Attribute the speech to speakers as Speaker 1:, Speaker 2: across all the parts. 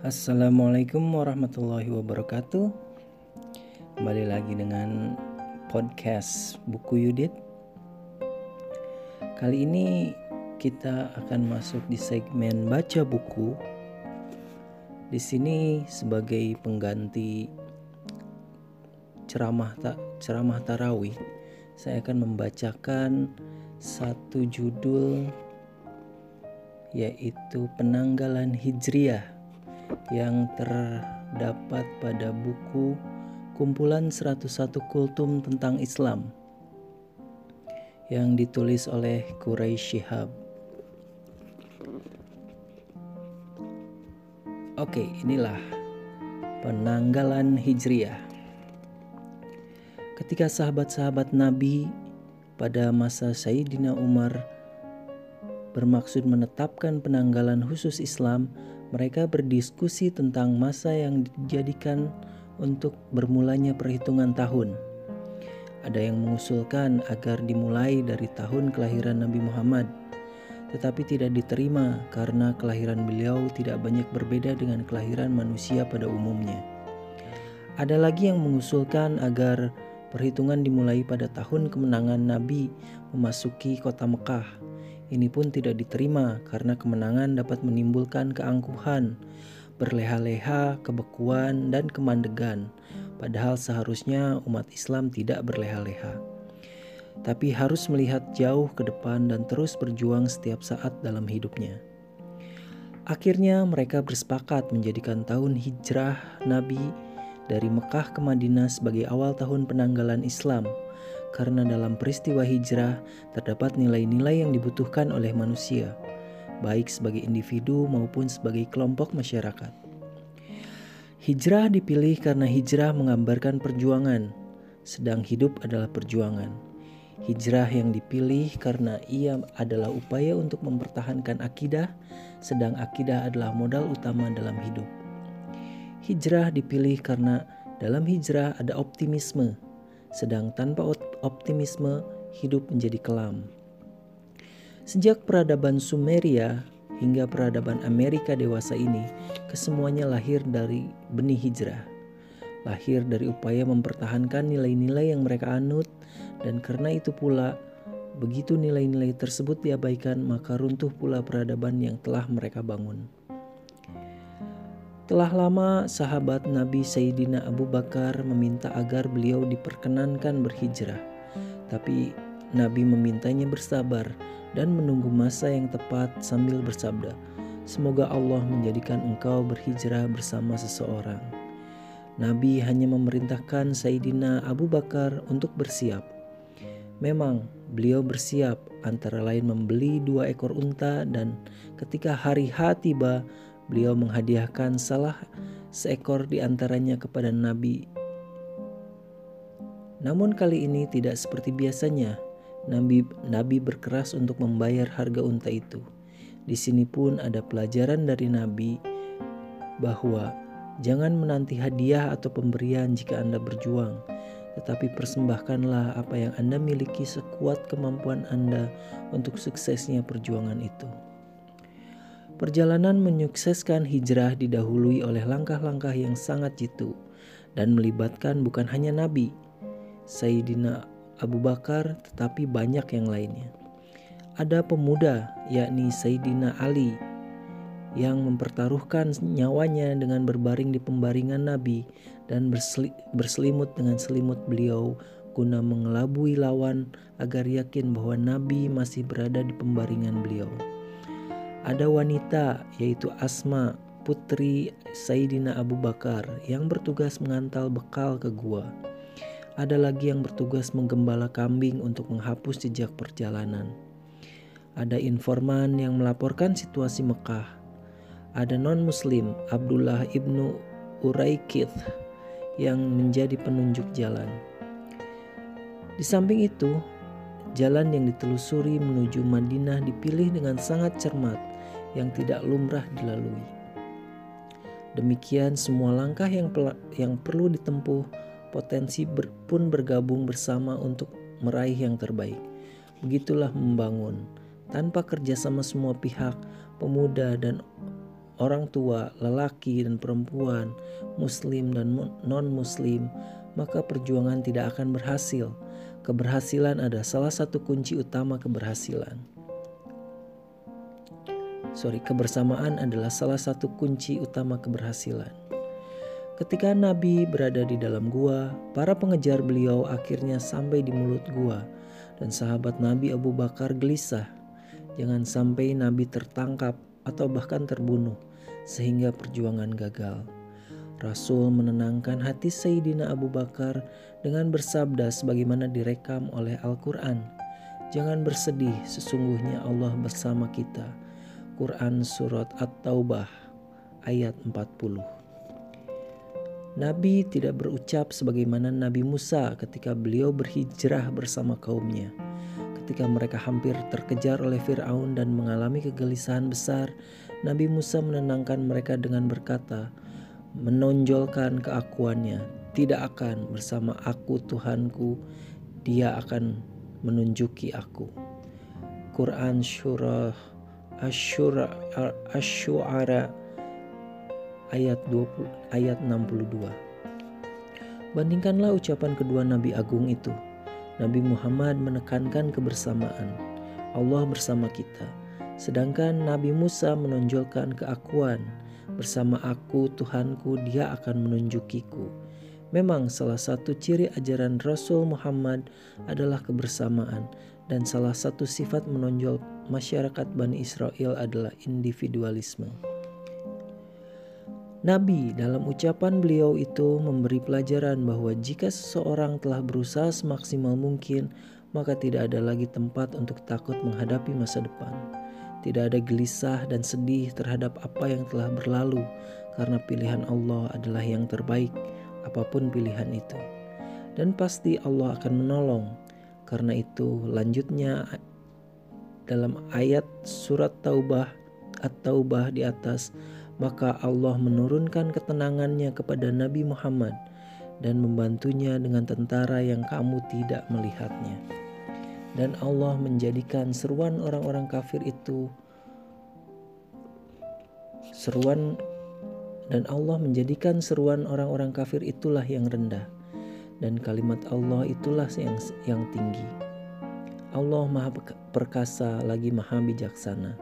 Speaker 1: Assalamualaikum warahmatullahi wabarakatuh. Kembali lagi dengan podcast Buku Yudit. Kali ini kita akan masuk di segmen baca buku. Di sini sebagai pengganti ceramah tak ceramah tarawih, saya akan membacakan satu judul yaitu penanggalan hijriah yang terdapat pada buku kumpulan 101 kultum tentang Islam yang ditulis oleh Quraisy Shihab. Oke, inilah penanggalan Hijriah. Ketika sahabat-sahabat Nabi pada masa Sayyidina Umar bermaksud menetapkan penanggalan khusus Islam, mereka berdiskusi tentang masa yang dijadikan untuk bermulanya perhitungan tahun. Ada yang mengusulkan agar dimulai dari tahun kelahiran Nabi Muhammad, tetapi tidak diterima karena kelahiran beliau tidak banyak berbeda dengan kelahiran manusia pada umumnya. Ada lagi yang mengusulkan agar perhitungan dimulai pada tahun kemenangan Nabi memasuki kota Mekah ini pun tidak diterima karena kemenangan dapat menimbulkan keangkuhan, berleha-leha, kebekuan, dan kemandegan. Padahal seharusnya umat Islam tidak berleha-leha. Tapi harus melihat jauh ke depan dan terus berjuang setiap saat dalam hidupnya. Akhirnya mereka bersepakat menjadikan tahun hijrah Nabi dari Mekah ke Madinah sebagai awal tahun penanggalan Islam karena dalam peristiwa hijrah terdapat nilai-nilai yang dibutuhkan oleh manusia, baik sebagai individu maupun sebagai kelompok masyarakat. Hijrah dipilih karena hijrah menggambarkan perjuangan, sedang hidup adalah perjuangan. Hijrah yang dipilih karena ia adalah upaya untuk mempertahankan akidah, sedang akidah adalah modal utama dalam hidup. Hijrah dipilih karena dalam hijrah ada optimisme, sedang tanpa optimisme hidup menjadi kelam. Sejak peradaban Sumeria hingga peradaban Amerika dewasa ini, kesemuanya lahir dari benih hijrah. Lahir dari upaya mempertahankan nilai-nilai yang mereka anut dan karena itu pula begitu nilai-nilai tersebut diabaikan maka runtuh pula peradaban yang telah mereka bangun. Telah lama sahabat Nabi Sayyidina Abu Bakar meminta agar beliau diperkenankan berhijrah. Tapi Nabi memintanya bersabar dan menunggu masa yang tepat sambil bersabda, "Semoga Allah menjadikan engkau berhijrah bersama seseorang." Nabi hanya memerintahkan Sayyidina Abu Bakar untuk bersiap. Memang beliau bersiap antara lain membeli dua ekor unta dan ketika hari H tiba beliau menghadiahkan salah seekor di antaranya kepada Nabi. Namun kali ini tidak seperti biasanya. Nabi, Nabi berkeras untuk membayar harga unta itu. Di sini pun ada pelajaran dari Nabi bahwa jangan menanti hadiah atau pemberian jika Anda berjuang, tetapi persembahkanlah apa yang Anda miliki sekuat kemampuan Anda untuk suksesnya perjuangan itu. Perjalanan menyukseskan hijrah didahului oleh langkah-langkah yang sangat jitu dan melibatkan bukan hanya Nabi, Sayyidina Abu Bakar, tetapi banyak yang lainnya. Ada pemuda, yakni Sayyidina Ali, yang mempertaruhkan nyawanya dengan berbaring di pembaringan Nabi dan berselimut dengan selimut beliau guna mengelabui lawan agar yakin bahwa Nabi masih berada di pembaringan beliau. Ada wanita yaitu Asma putri Sayyidina Abu Bakar yang bertugas mengantar bekal ke gua. Ada lagi yang bertugas menggembala kambing untuk menghapus jejak perjalanan. Ada informan yang melaporkan situasi Mekah. Ada non-muslim Abdullah ibnu Uraikith yang menjadi penunjuk jalan. Di samping itu, jalan yang ditelusuri menuju Madinah dipilih dengan sangat cermat yang tidak lumrah dilalui. Demikian semua langkah yang yang perlu ditempuh potensi ber, pun bergabung bersama untuk meraih yang terbaik. Begitulah membangun tanpa kerjasama semua pihak, pemuda dan orang tua, lelaki dan perempuan, muslim dan non-muslim, maka perjuangan tidak akan berhasil. Keberhasilan ada salah satu kunci utama keberhasilan. Sorry, kebersamaan adalah salah satu kunci utama keberhasilan. Ketika Nabi berada di dalam gua, para pengejar beliau akhirnya sampai di mulut gua, dan sahabat Nabi Abu Bakar gelisah. Jangan sampai Nabi tertangkap atau bahkan terbunuh, sehingga perjuangan gagal. Rasul menenangkan hati Sayyidina Abu Bakar dengan bersabda sebagaimana direkam oleh Al-Quran. Jangan bersedih, sesungguhnya Allah bersama kita. Quran Surat At-Taubah ayat 40 Nabi tidak berucap sebagaimana Nabi Musa ketika beliau berhijrah bersama kaumnya. Ketika mereka hampir terkejar oleh Firaun dan mengalami kegelisahan besar, Nabi Musa menenangkan mereka dengan berkata, menonjolkan keakuannya, tidak akan bersama aku Tuhanku, dia akan menunjuki aku. Quran Surah Asyura Asyuara ayat 20 ayat 62. Bandingkanlah ucapan kedua nabi agung itu. Nabi Muhammad menekankan kebersamaan. Allah bersama kita. Sedangkan Nabi Musa menonjolkan keakuan. Bersama aku Tuhanku dia akan menunjukiku. Memang salah satu ciri ajaran Rasul Muhammad adalah kebersamaan dan salah satu sifat menonjol masyarakat Bani Israel adalah individualisme. Nabi dalam ucapan beliau itu memberi pelajaran bahwa jika seseorang telah berusaha semaksimal mungkin, maka tidak ada lagi tempat untuk takut menghadapi masa depan. Tidak ada gelisah dan sedih terhadap apa yang telah berlalu, karena pilihan Allah adalah yang terbaik, apa pun pilihan itu. Dan pasti Allah akan menolong. Karena itu, lanjutnya dalam ayat surat Taubah at-Taubah di atas maka Allah menurunkan ketenangannya kepada Nabi Muhammad dan membantunya dengan tentara yang kamu tidak melihatnya. Dan Allah menjadikan seruan orang-orang kafir itu seruan dan Allah menjadikan seruan orang-orang kafir itulah yang rendah dan kalimat Allah itulah yang yang tinggi. Allah Maha perkasa lagi Maha bijaksana.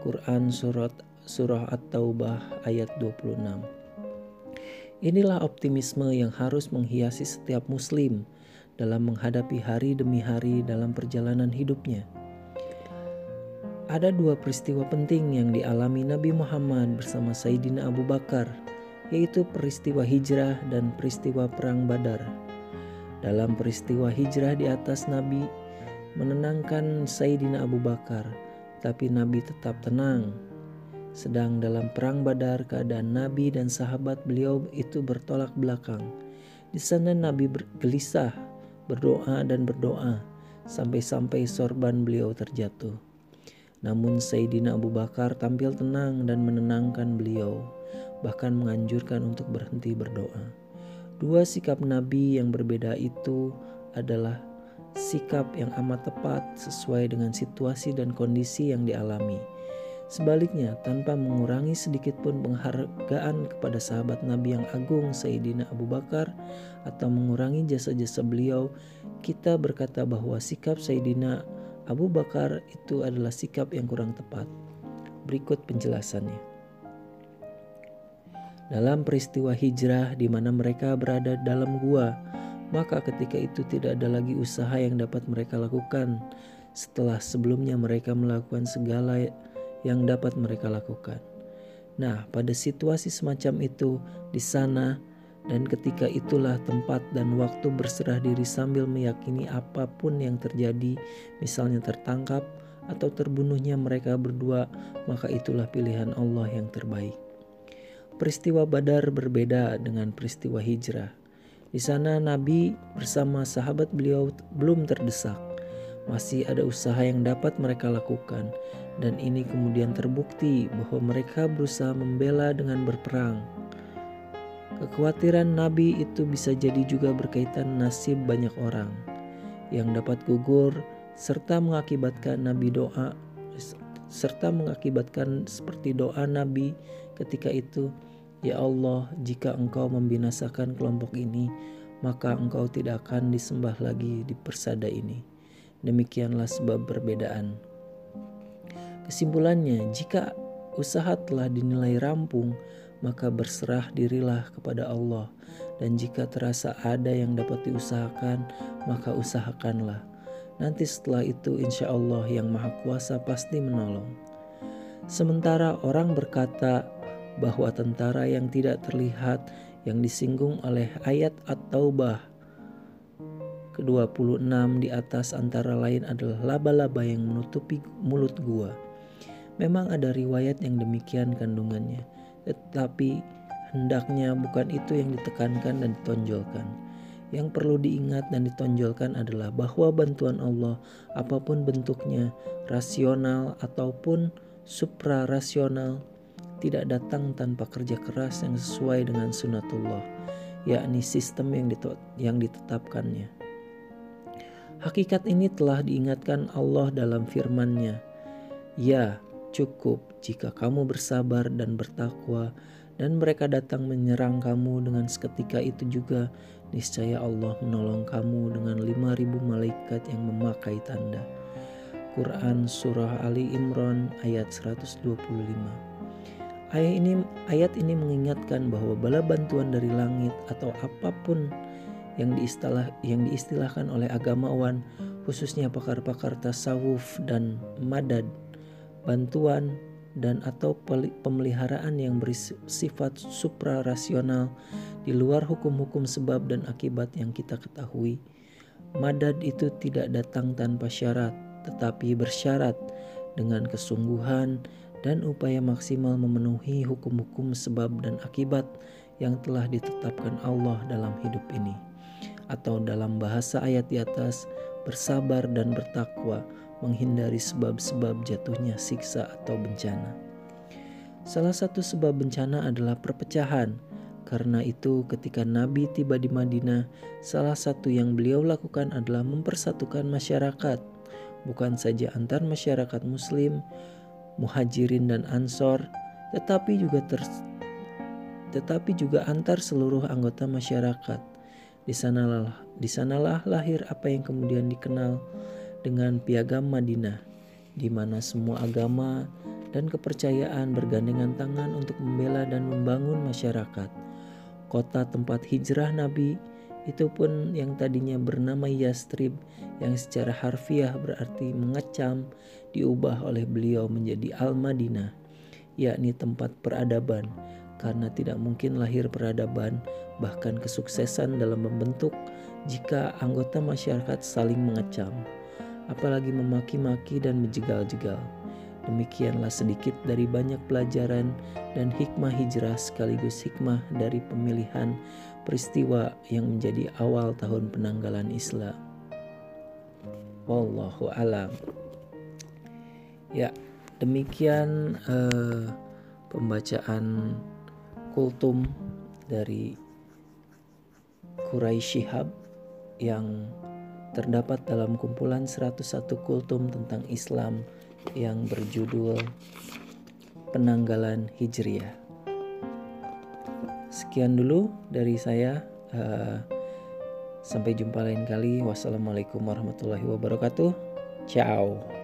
Speaker 1: Quran surat surah At-Taubah ayat 26. Inilah optimisme yang harus menghiasi setiap muslim dalam menghadapi hari demi hari dalam perjalanan hidupnya. Ada dua peristiwa penting yang dialami Nabi Muhammad bersama Sayyidina Abu Bakar, yaitu peristiwa hijrah dan peristiwa perang Badar. Dalam peristiwa hijrah di atas Nabi menenangkan Sayyidina Abu Bakar, tapi Nabi tetap tenang sedang dalam perang Badar, keadaan Nabi dan sahabat beliau itu bertolak belakang. Di sana Nabi bergelisah, berdoa dan berdoa sampai-sampai sorban beliau terjatuh. Namun Sayyidina Abu Bakar tampil tenang dan menenangkan beliau, bahkan menganjurkan untuk berhenti berdoa. Dua sikap Nabi yang berbeda itu adalah sikap yang amat tepat sesuai dengan situasi dan kondisi yang dialami Sebaliknya, tanpa mengurangi sedikit pun penghargaan kepada sahabat Nabi yang agung Sayyidina Abu Bakar atau mengurangi jasa-jasa beliau, kita berkata bahwa sikap Sayyidina Abu Bakar itu adalah sikap yang kurang tepat. Berikut penjelasannya. Dalam peristiwa hijrah di mana mereka berada dalam gua, maka ketika itu tidak ada lagi usaha yang dapat mereka lakukan setelah sebelumnya mereka melakukan segala yang dapat mereka lakukan. Nah, pada situasi semacam itu di sana dan ketika itulah tempat dan waktu berserah diri sambil meyakini apa pun yang terjadi, misalnya tertangkap atau terbunuhnya mereka berdua, maka itulah pilihan Allah yang terbaik. Peristiwa Badar berbeda dengan peristiwa hijrah. Di sana Nabi bersama sahabat beliau belum terdesak masih ada usaha yang dapat mereka lakukan, dan ini kemudian terbukti bahwa mereka berusaha membela dengan berperang. Kekhawatiran Nabi itu bisa jadi juga berkaitan nasib banyak orang yang dapat gugur serta mengakibatkan Nabi doa serta mengakibatkan seperti doa Nabi ketika itu, "Ya Allah, jika Engkau membinasakan kelompok ini, maka Engkau tidak akan disembah lagi di persada ini." Demikianlah sebab perbedaan. Kesimpulannya, jika usaha telah dinilai rampung, maka berserah dirilah kepada Allah, dan jika terasa ada yang dapat diusahakan, maka usahakanlah. Nanti setelah itu, insya Allah, Yang Maha Kuasa pasti menolong. Sementara orang berkata bahwa tentara yang tidak terlihat yang disinggung oleh ayat At-Taubah ke-26 di atas antara lain adalah laba-laba yang menutupi mulut gua. Memang ada riwayat yang demikian kandungannya, tetapi hendaknya bukan itu yang ditekankan dan ditonjolkan. Yang perlu diingat dan ditonjolkan adalah bahwa bantuan Allah, apa pun bentuknya, rasional ataupun suprarasional, tidak datang tanpa kerja keras yang sesuai dengan sunatullah, yakni sistem yang, yang ditetapkannya. Hakikat ini telah diingatkan Allah dalam firman-Nya. Ya, cukup jika kamu bersabar dan bertakwa dan mereka datang menyerang kamu dengan seketika itu juga niscaya Allah menolong kamu dengan 5000 malaikat yang memakai tanda. Quran Surah Ali Imran ayat 125 Ayat ini, ayat ini mengingatkan bahwa bala bantuan dari langit atau apa pun yang diistilah yang diistilahkan oleh agamawan khususnya pakar-pakar tasawuf dan madad bantuan dan atau pemeliharaan yang bersifat suprarasional di luar hukum-hukum sebab dan akibat yang kita ketahui. Madad itu tidak datang tanpa syarat tetapi bersyarat dengan kesungguhan dan upaya maksimal memenuhi hukum-hukum sebab dan akibat yang telah ditetapkan Allah dalam hidup ini atau dalam bahasa ayat di atas bersabar dan bertakwa menghindari sebab-sebab jatuhnya siksa atau bencana. Salah satu sebab bencana adalah perpecahan. Karena itu, ketika Nabi tiba di Madinah, salah satu yang beliau lakukan adalah mempersatukan masyarakat, bukan saja antar masyarakat Muslim, Muhajirin, dan Ansor, tetapi juga ter, tetapi juga antar seluruh anggota masyarakat di sanalah, di sanalah lahir apa yang kemudian dikenal dengan piagam Madinah, di mana semua agama dan kepercayaan bergandengan tangan untuk membela dan membangun masyarakat. Kota tempat hijrah Nabi itu pun yang tadinya bernama Yastrib yang secara harfiah berarti mengecam diubah oleh beliau menjadi Al-Madinah yakni tempat peradaban karena tidak mungkin lahir peradaban bahkan kesuksesan dalam membentuk jika anggota masyarakat saling mengecam, apalagi memaki-maki dan menjegal-jegal. Demikianlah sedikit dari banyak pelajaran dan hikmah hijrah sekaligus hikmah dari pemilihan peristiwa yang menjadi awal tahun penanggalan Islam. Wallahu alam. Ya, demikian uh, pembacaan kultum dari Quraisy Shihab yang terdapat dalam kumpulan 101 kultum tentang Islam yang berjudul Penanggalan Hijriah. Sekian dulu dari saya. Uh, sampai jumpa lain kali. Wassalamualaikum warahmatullahi wabarakatuh. Ciao.